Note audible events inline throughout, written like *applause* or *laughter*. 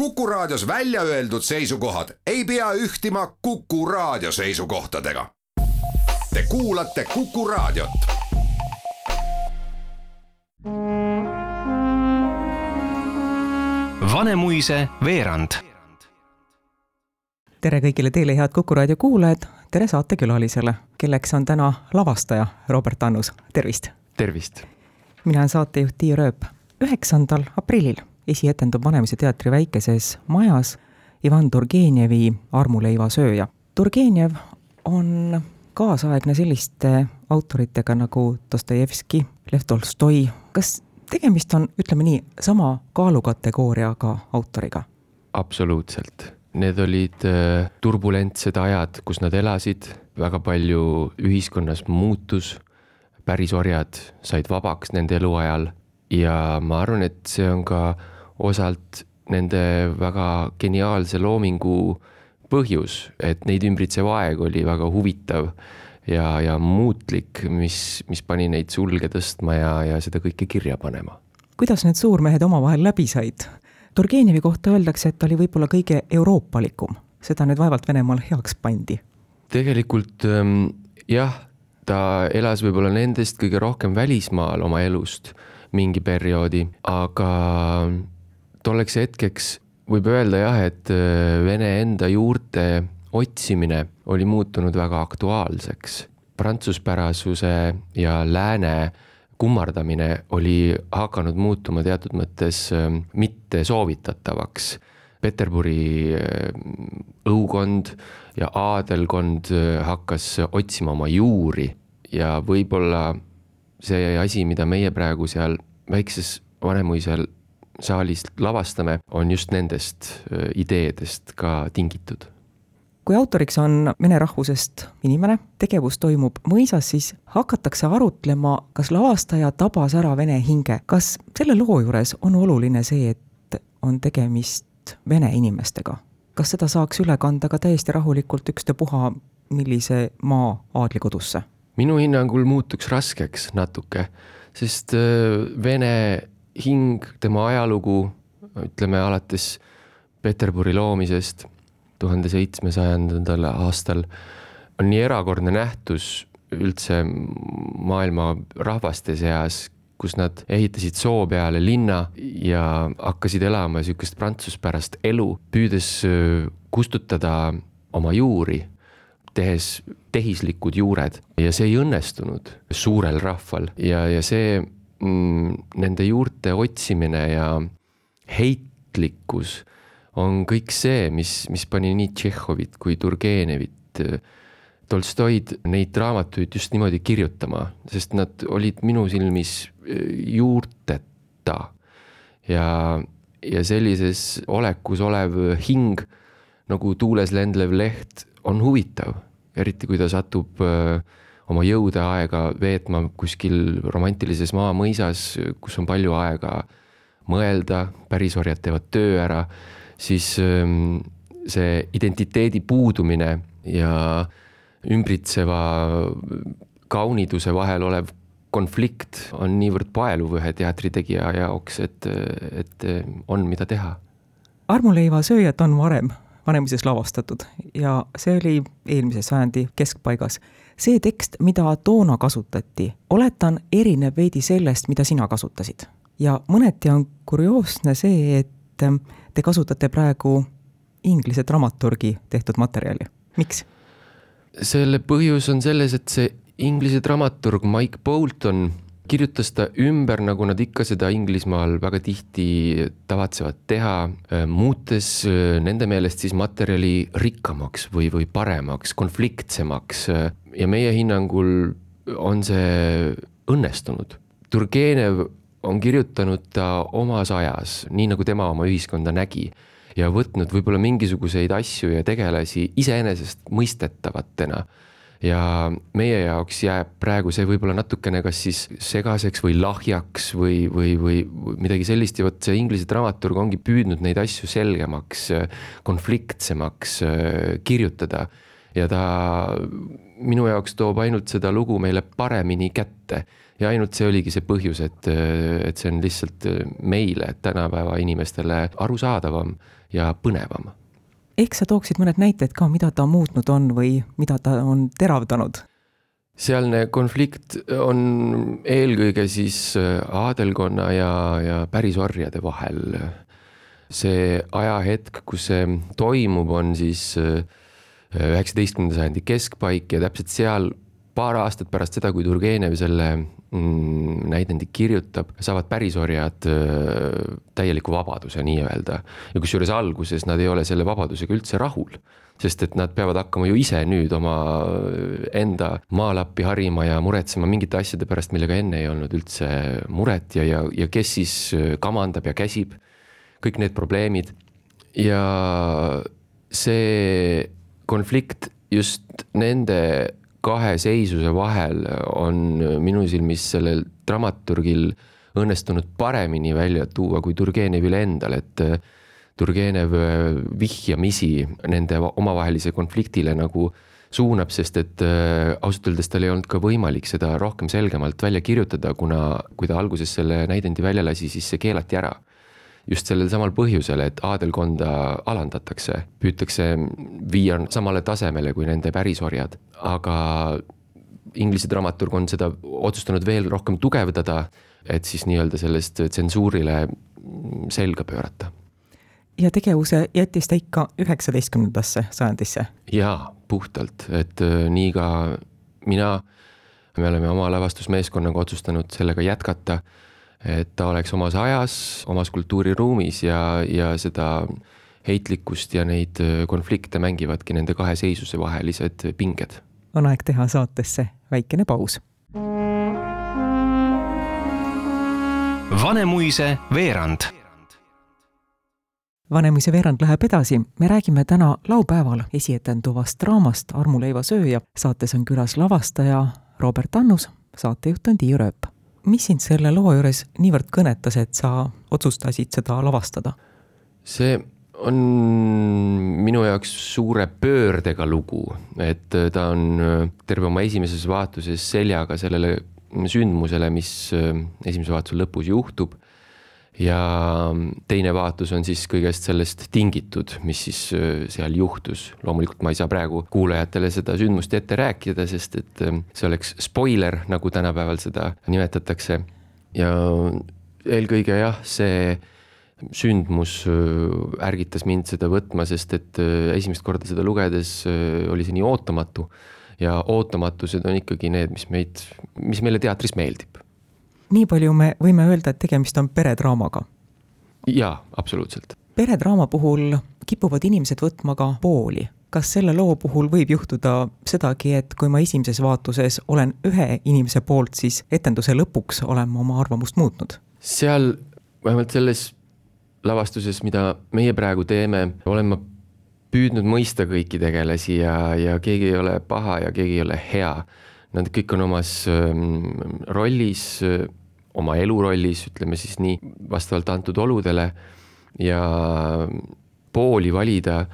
Kuku Raadios välja öeldud seisukohad ei pea ühtima Kuku Raadio seisukohtadega. Te kuulate Kuku Raadiot. Vanemuise veerand. tere kõigile teile, head Kuku raadio kuulajad, tere saatekülalisele, kelleks on täna lavastaja Robert Annus, tervist! tervist! mina olen saatejuht Tiia Rööp. üheksandal aprillil esietendub Vanemuise teatri väikeses majas Ivan Turgenevi Armuleiva sööja. Turgenev on kaasaegne selliste autoritega nagu Dostojevski, Lev Tolstoi. kas tegemist on, ütleme nii, sama kaalukategooriaga autoriga? absoluutselt. Need olid äh, turbulentsed ajad, kus nad elasid, väga palju ühiskonnas muutus, pärisorjad said vabaks nende eluajal ja ma arvan, et see on ka osalt nende väga geniaalse loomingu põhjus, et neid ümbritsev aeg oli väga huvitav ja, ja muutlik, mis, mis pani neid sulge tõstma ja, ja seda kõike kirja panema. kuidas need suurmehed omavahel läbi said? Turgenevi kohta öeldakse, et ta oli võib-olla kõige euroopalikum, seda nüüd vaevalt Venemaal heaks pandi. tegelikult ähm, jah, ta elas võib-olla nendest kõige rohkem välismaal oma elust mingi perioodi, aga tolleks hetkeks võib öelda jah, et äh, Vene enda juurte otsimine oli muutunud väga aktuaalseks. prantsuspärasuse ja lääne kummardamine oli hakanud muutuma teatud mõttes ähm, mitte soovitatavaks. Peterburi äh, õukond ja aadelkond äh, hakkas otsima oma juuri ja võib-olla see asi, mida meie praegu seal väikses Vanemuisel saalis lavastame, on just nendest ideedest ka tingitud. kui autoriks on vene rahvusest inimene, tegevus toimub mõisas, siis hakatakse arutlema, kas lavastaja tabas ära vene hinge. kas selle loo juures on oluline see, et on tegemist vene inimestega? kas seda saaks üle kanda ka täiesti rahulikult ükstapuha millise maa aadlikodusse? minu hinnangul muutuks raskeks natuke, sest vene hing, tema ajalugu, ütleme alates Peterburi loomisest tuhande seitsmesajandal aastal, on nii erakordne nähtus üldse maailma rahvaste seas, kus nad ehitasid soo peale linna ja hakkasid elama niisugust prantsuspärast elu, püüdes kustutada oma juuri, tehes tehislikud juured. Ja see ei õnnestunud suurel rahval. Ja, ja see nende juurte otsimine ja heitlikkus on kõik see, mis, mis pani nii Tšehhovit kui Turgenevit, Tolstoid neid raamatuid just niimoodi kirjutama, sest nad olid minu silmis e, juurteta. ja, ja sellises olekus olev hing nagu tuules lendlev leht on huvitav, eriti kui ta satub äh, oma jõude aega veetma kuskil romantilises maamõisas, kus on palju aega mõelda, pärisorjad teevad töö ära, siis ähm, see identiteedi puudumine ja ümbritseva kauniduse vahel olev konflikt on niivõrd paeluv ühe teatritegija jaoks, et, et on, mida teha. armuleiva sööjat on varem Vanemuises lavastatud ja see oli eelmise sajandi keskpaigas see tekst, mida toona kasutati, oletan, erineb veidi sellest, mida sina kasutasid. ja mõneti on kurioosne see, et te kasutate praegu inglise dramaturgi tehtud materjali, miks? selle põhjus on selles, et see inglise dramaturg Mike Bolton kirjutas ta ümber, nagu nad ikka seda Inglismaal väga tihti tavatsevad teha, muutes nende meelest siis materjali rikkamaks või, või paremaks, konfliktsemaks ja meie hinnangul on see õnnestunud. Turgenev on kirjutanud ta omas ajas, nii nagu tema oma ühiskonda nägi ja võtnud võib-olla mingisuguseid asju ja tegelasi iseenesestmõistetavatena. Ja meie jaoks jääb praegu see võib-olla natukene kas siis segaseks või lahjaks või, või, või midagi sellist ja vot see inglise dramaturg ongi püüdnud neid asju selgemaks, konfliktsemaks kirjutada ja ta minu jaoks toob ainult seda lugu meile paremini kätte. ja ainult see oligi see põhjus, et, et see on lihtsalt meile, tänapäeva inimestele arusaadavam ja põnevam. Ehk sa tooksid mõned näited ka, mida ta muutnud on või mida ta on teravdanud? sealne konflikt on eelkõige siis aadelkonna ja, ja pärisorjade vahel. see ajahetk, kus see toimub, on siis üheksateistkümnenda sajandi keskpaik ja täpselt seal paar aastat pärast seda, kui Turgenev selle mm, näidendi kirjutab, saavad pärisorjad täieliku vabaduse nii-öelda. ja kusjuures alguses nad ei ole selle vabadusega üldse rahul, sest et nad peavad hakkama ju ise nüüd oma enda maalappi harima ja muretsema mingite asjade pärast, millega enne ei olnud üldse muret ja, ja, ja kes siis kamandab ja käsib, kõik need probleemid ja see konflikt just nende kahe seisuse vahel on minu silmis sellel dramaturgil õnnestunud paremini välja tuua kui Turgenevil endal, et äh, Turgenev äh, vihjamisi nende omavahelise konfliktile nagu suunab, sest et äh, ausalt öeldes tal ei olnud ka võimalik seda rohkem selgemalt välja kirjutada, kuna kui ta alguses selle näidendi välja lasi, siis see keelati ära just sellel samal põhjusel, et aadelkonda alandatakse, püütakse viia samale tasemele kui nende pärisorjad, aga Inglise dramaturg on seda otsustanud veel rohkem tugevdada, et siis nii-öelda sellest tsensuurile selga pöörata. ja tegevuse jättis ta ikka üheksateistkümnendasse sajandisse? jaa, puhtalt, et äh, nii ka mina, me oleme oma lavastusmeeskonnaga otsustanud sellega jätkata et ta oleks omas ajas, omas kultuuriruumis ja, ja seda heitlikkust ja neid äh, konflikte mängivadki nende kahe seisuse vahelised pinged. on aeg teha saatesse väikene paus. Vanemuise veerand. Vanemuise veerand läheb edasi, me räägime täna laupäeval esietenduvast draamast Armuleiva sööja. saates on külas lavastaja Robert Annus, saatejuht on Tiia Rööp mis sind selle loo juures niivõrd kõnetas, et sa otsustasid seda lavastada? see on minu jaoks suure pöördega lugu, et ta on terve oma esimeses vaatuses seljaga sellele sündmusele, mis esimese vaatuse lõpus juhtub ja teine vaatus on siis kõigest sellest tingitud, mis siis äh, seal juhtus. loomulikult ma ei saa praegu kuulajatele seda sündmust ette rääkida, sest et äh, see oleks spoiler, nagu tänapäeval seda nimetatakse. ja eelkõige jah, see sündmus äh, ärgitas mind seda võtma, sest et esimest korda seda lugedes oli see nii ootamatu ja ootamatused on ikkagi need, mis meid, mis meile teatris meeldib nii palju me võime öelda, et tegemist on peredraamaga. jaa, absoluutselt. peredraama puhul kipuvad inimesed võtma ka pooli. kas selle loo puhul võib juhtuda sedagi, et kui ma esimeses vaatuses olen ühe inimese poolt, siis etenduse lõpuks olen ma oma arvamust muutnud? seal, vähemalt selles lavastuses, mida meie praegu teeme, olen ma püüdnud mõista kõiki tegelasi ja, ja keegi ei ole paha ja keegi ei ole hea. Nad kõik on omas ähm, rollis oma elurollis, ütleme siis nii, vastavalt antud oludele ja pooli valida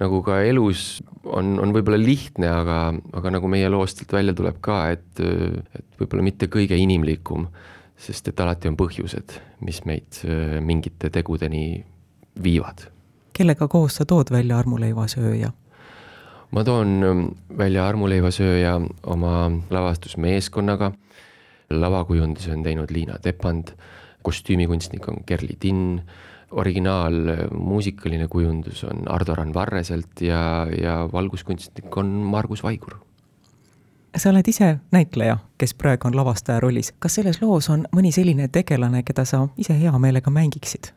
nagu ka elus on, on võib-olla lihtne, aga, aga nagu meie loost välja tuleb ka, et, et võib-olla mitte kõige inimlikum, sest et alati on põhjused, mis meid mingite tegudeni viivad. kellega koos sa tood välja armuleivasööja? ma toon välja armuleivasööja oma lavastusmeeskonnaga lavakujunduse on teinud Liina Tepand, kostüümikunstnik on Kerli Tinn, originaalmuusikaline kujundus on Ardo Randvarreselt ja, ja valguskunstnik on Margus Vaigur. sa oled ise näitleja, kes praegu on lavastaja rollis, kas selles loos on mõni selline tegelane, keda sa ise hea meelega mängiksid?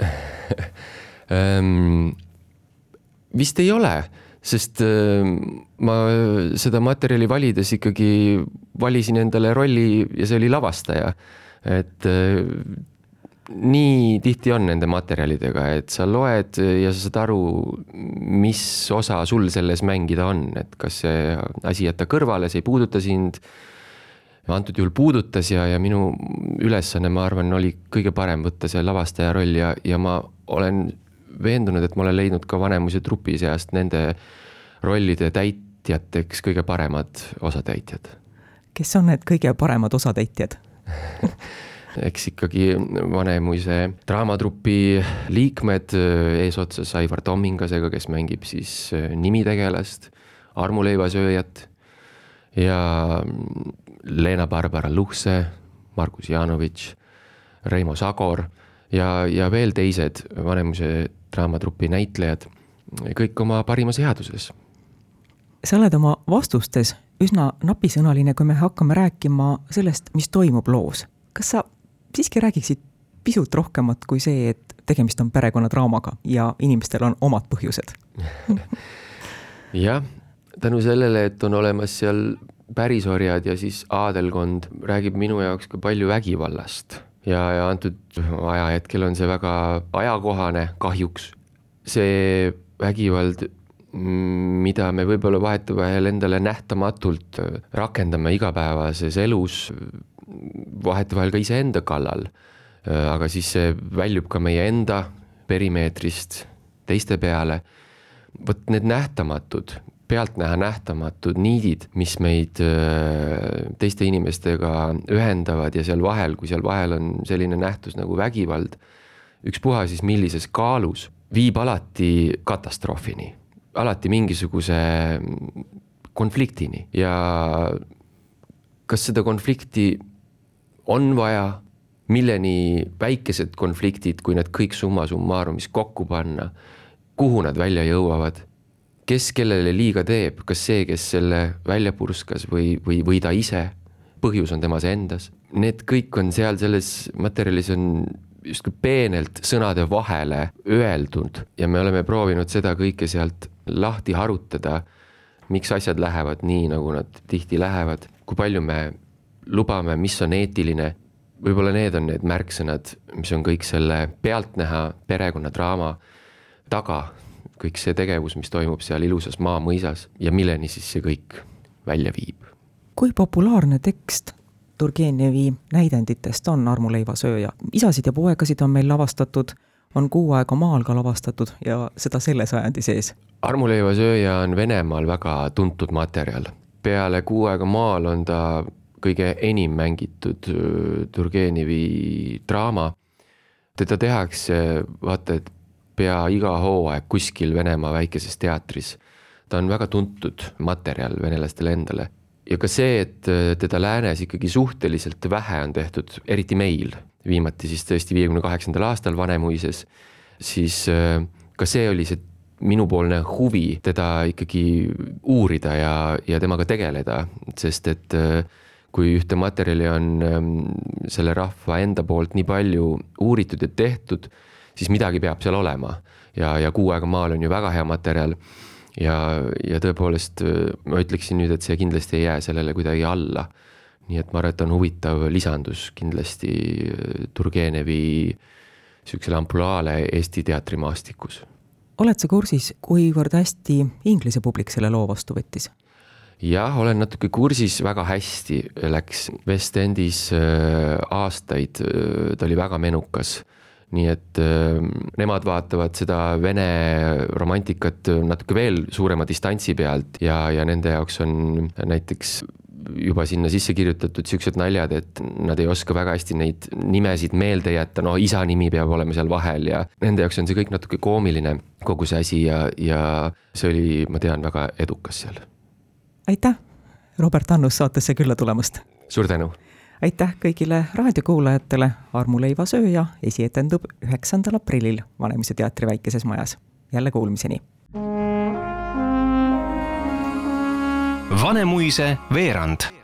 *laughs* Ehm, vist ei ole sest äh, ma seda materjali valides ikkagi valisin endale rolli ja see oli lavastaja. et äh, nii tihti on nende materjalidega, et sa loed ja sa saad aru, mis osa sul selles mängida on, et kas see asi jätta kõrvale, see ei puuduta sind. antud juhul puudutas ja, ja minu ülesanne, ma arvan, oli kõige parem võtta see lavastaja roll ja, ja ma olen veendunud, et ma olen leidnud ka Vanemuise trupi seast nende rollide täitjateks kõige paremad osatäitjad. kes on need kõige paremad osatäitjad *laughs* eks ikkagi Vanemuise draamatrupi liikmed eesotsas Aivar Tommingasega, kes mängib siis nimitegelast, armuleivasööjat ja Leena-Barbara Luhse, Margus Janovitš, Reimo Sagor ja, ja veel teised Vanemuise draamatrupi näitlejad, kõik oma parimas headuses sa oled oma vastustes üsna napisõnaline, kui me hakkame rääkima sellest, mis toimub loos. kas sa siiski räägiksid pisut rohkemat kui see, et tegemist on perekonnadraamaga ja inimestel on omad põhjused? *laughs* Jah, tänu sellele, et on olemas seal pärisorjad ja siis aadelkond, räägib minu jaoks ka palju vägivallast ja, ja antud ajahetkel on see väga ajakohane kahjuks. see vägivald mida me võib-olla vahetevahel endale nähtamatult rakendame igapäevases elus, vahetevahel ka iseenda kallal. aga siis see väljub ka meie enda perimeetrist teiste peale. vot need nähtamatud, pealtnäha nähtamatud niidid, mis meid teiste inimestega ühendavad ja seal vahel, kui seal vahel on selline nähtus nagu vägivald, ükspuha siis millises kaalus, viib alati katastroofini alati mingisuguse konfliktini. Ja kas seda konflikti on vaja, milleni väikesed konfliktid, kui need kõik summa summarumis kokku panna, kuhu nad välja jõuavad, kes kellele liiga teeb, kas see, kes selle välja purskas või, või, või ta ise, põhjus on temas endas, need kõik on seal selles materjalis on justkui peenelt sõnade vahele öeldud ja me oleme proovinud seda kõike sealt lahti harutada, miks asjad lähevad nii, nagu nad tihti lähevad, kui palju me lubame, mis on eetiline, võib-olla need on need märksõnad, mis on kõik selle pealtnäha perekonnadraama taga, kõik see tegevus, mis toimub seal ilusas maamõisas ja milleni siis see kõik välja viib. kui populaarne tekst Turgenevi näidenditest on armuleivasööja, isasid ja poegasid on meil lavastatud, on Kuu aega maal ka lavastatud ja seda selle sajandi sees. armuleivasööja on Venemaal väga tuntud materjal. peale Kuu aega maal on ta kõige enim mängitud Turgenevi draama. teda tehakse vaata et pea iga hooaeg kuskil Venemaa väikeses teatris. ta on väga tuntud materjal venelastele endale. Ja ka see, et äh, teda läänes ikkagi suhteliselt vähe on tehtud, eriti meil, viimati siis tõesti viiekümne kaheksandal aastal Vanemuises, siis äh, ka see oli see minupoolne huvi teda ikkagi uurida ja, ja temaga tegeleda, sest et äh, kui ühte materjali on ähm, selle rahva enda poolt nii palju uuritud ja tehtud, siis midagi peab seal olema. ja, ja Kuu aega maal on ju väga hea materjal ja, ja tõepoolest ma ütleksin nüüd, et see kindlasti ei jää sellele kuidagi alla. nii et ma arvan, et on huvitav lisandus kindlasti äh, Turgenevi sihukesele ampluaale Eesti teatrimaastikus. oled sa kursis, kuivõrd hästi Inglise publik selle loo vastu võttis? jah, olen natuke kursis, väga hästi läks West Endis äh, aastaid, äh, ta oli väga menukas nii et äh, nemad vaatavad seda vene romantikat natuke veel suurema distantsi pealt ja, ja nende jaoks on näiteks juba sinna sisse kirjutatud siuksed naljad, et nad ei oska väga hästi neid nimesid meelde jätta, no isa nimi peab olema seal vahel ja nende jaoks on see kõik natuke koomiline, kogu see asi ja, ja see oli, ma tean, väga edukas seal. aitäh, Robert Annus saatesse külla tulemast! suur tänu! Aitäh kõigile raadiokuulajatele, Armu leivasööja esietendub üheksandal aprillil Vanemuise teatri väikeses majas. jälle kuulmiseni. Vanemuise veerand